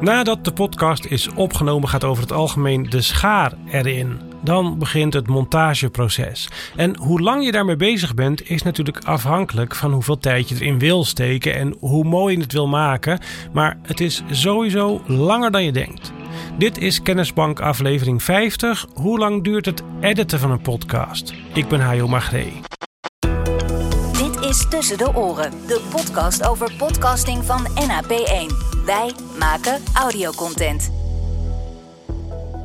Nadat de podcast is opgenomen, gaat over het algemeen de schaar erin. Dan begint het montageproces. En hoe lang je daarmee bezig bent, is natuurlijk afhankelijk van hoeveel tijd je erin wil steken en hoe mooi je het wil maken. Maar het is sowieso langer dan je denkt. Dit is Kennisbank aflevering 50. Hoe lang duurt het editen van een podcast? Ik ben Hajo Magree. Dit is Tussen de Oren, de podcast over podcasting van NAP1. Wij maken audiocontent.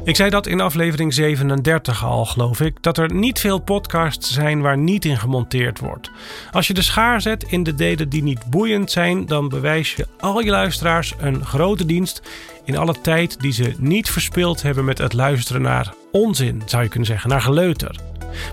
Ik zei dat in aflevering 37 al, geloof ik, dat er niet veel podcasts zijn waar niet in gemonteerd wordt. Als je de schaar zet in de delen die niet boeiend zijn, dan bewijs je al je luisteraars een grote dienst in alle tijd die ze niet verspild hebben met het luisteren naar onzin, zou je kunnen zeggen, naar geleuter.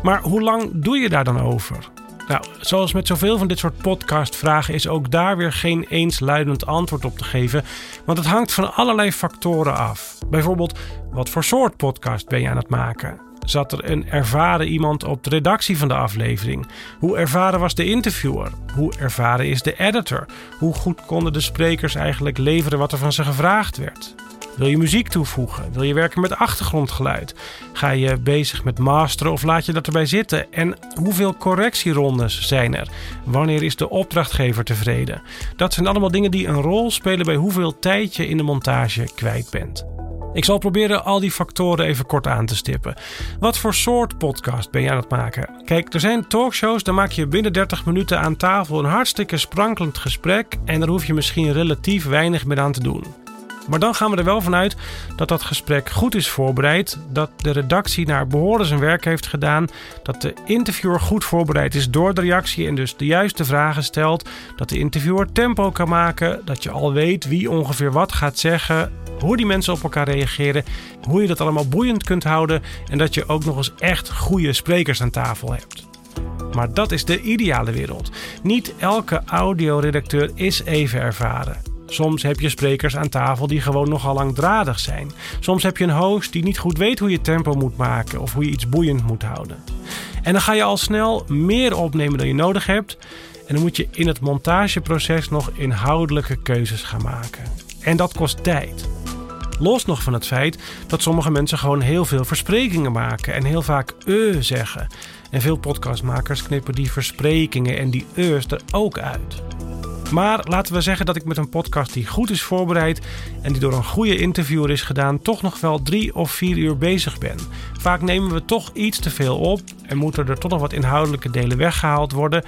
Maar hoe lang doe je daar dan over? Nou, zoals met zoveel van dit soort podcastvragen is ook daar weer geen eensluidend antwoord op te geven, want het hangt van allerlei factoren af. Bijvoorbeeld, wat voor soort podcast ben je aan het maken? Zat er een ervaren iemand op de redactie van de aflevering? Hoe ervaren was de interviewer? Hoe ervaren is de editor? Hoe goed konden de sprekers eigenlijk leveren wat er van ze gevraagd werd? Wil je muziek toevoegen? Wil je werken met achtergrondgeluid? Ga je bezig met masteren of laat je dat erbij zitten? En hoeveel correctierondes zijn er? Wanneer is de opdrachtgever tevreden? Dat zijn allemaal dingen die een rol spelen bij hoeveel tijd je in de montage kwijt bent. Ik zal proberen al die factoren even kort aan te stippen. Wat voor soort podcast ben je aan het maken? Kijk, er zijn talkshows, daar maak je binnen 30 minuten aan tafel een hartstikke sprankelend gesprek en daar hoef je misschien relatief weinig meer aan te doen. Maar dan gaan we er wel vanuit dat dat gesprek goed is voorbereid, dat de redactie naar behoren zijn werk heeft gedaan, dat de interviewer goed voorbereid is door de reactie en dus de juiste vragen stelt, dat de interviewer tempo kan maken, dat je al weet wie ongeveer wat gaat zeggen, hoe die mensen op elkaar reageren, hoe je dat allemaal boeiend kunt houden en dat je ook nog eens echt goede sprekers aan tafel hebt. Maar dat is de ideale wereld. Niet elke audioredacteur is even ervaren. Soms heb je sprekers aan tafel die gewoon nogal langdradig zijn. Soms heb je een host die niet goed weet hoe je tempo moet maken of hoe je iets boeiend moet houden. En dan ga je al snel meer opnemen dan je nodig hebt. En dan moet je in het montageproces nog inhoudelijke keuzes gaan maken. En dat kost tijd. Los nog van het feit dat sommige mensen gewoon heel veel versprekingen maken en heel vaak e zeggen. En veel podcastmakers knippen die versprekingen en die e's er ook uit. Maar laten we zeggen dat ik met een podcast die goed is voorbereid en die door een goede interviewer is gedaan, toch nog wel drie of vier uur bezig ben. Vaak nemen we toch iets te veel op en moeten er toch nog wat inhoudelijke delen weggehaald worden.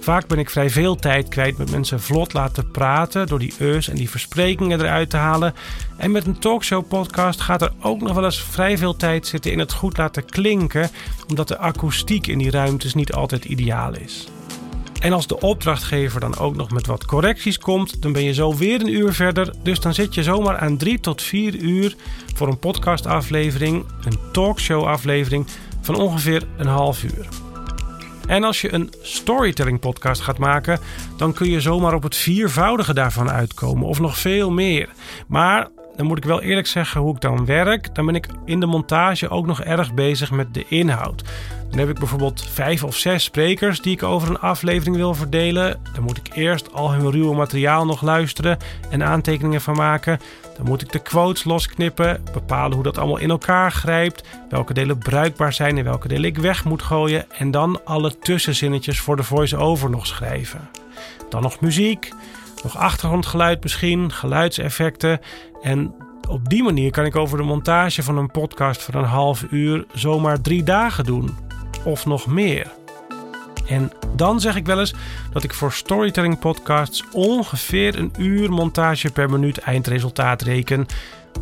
Vaak ben ik vrij veel tijd kwijt met mensen vlot laten praten door die eus en die versprekingen eruit te halen. En met een talkshow podcast gaat er ook nog wel eens vrij veel tijd zitten in het goed laten klinken, omdat de akoestiek in die ruimtes niet altijd ideaal is. En als de opdrachtgever dan ook nog met wat correcties komt, dan ben je zo weer een uur verder. Dus dan zit je zomaar aan drie tot vier uur voor een podcastaflevering, een talkshow-aflevering van ongeveer een half uur. En als je een storytelling podcast gaat maken, dan kun je zomaar op het viervoudige daarvan uitkomen, of nog veel meer. Maar dan moet ik wel eerlijk zeggen hoe ik dan werk. Dan ben ik in de montage ook nog erg bezig met de inhoud. Dan heb ik bijvoorbeeld vijf of zes sprekers die ik over een aflevering wil verdelen. Dan moet ik eerst al hun ruwe materiaal nog luisteren en aantekeningen van maken. Dan moet ik de quotes losknippen, bepalen hoe dat allemaal in elkaar grijpt, welke delen bruikbaar zijn en welke delen ik weg moet gooien en dan alle tussenzinnetjes voor de voice-over nog schrijven. Dan nog muziek, nog achtergrondgeluid misschien, geluidseffecten en op die manier kan ik over de montage van een podcast van een half uur zomaar drie dagen doen of nog meer. En dan zeg ik wel eens dat ik voor storytelling podcasts ongeveer een uur montage per minuut eindresultaat reken.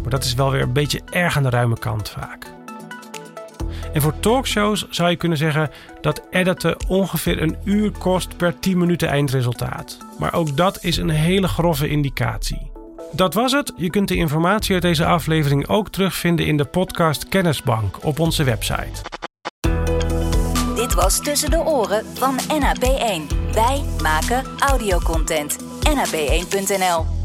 Maar dat is wel weer een beetje erg aan de ruime kant vaak. En voor talkshows zou je kunnen zeggen dat editen ongeveer een uur kost per 10 minuten eindresultaat. Maar ook dat is een hele grove indicatie. Dat was het. Je kunt de informatie uit deze aflevering ook terugvinden in de podcast Kennisbank op onze website. Was Tussen de Oren van NAP1. Wij maken audiocontent. NAP1.nl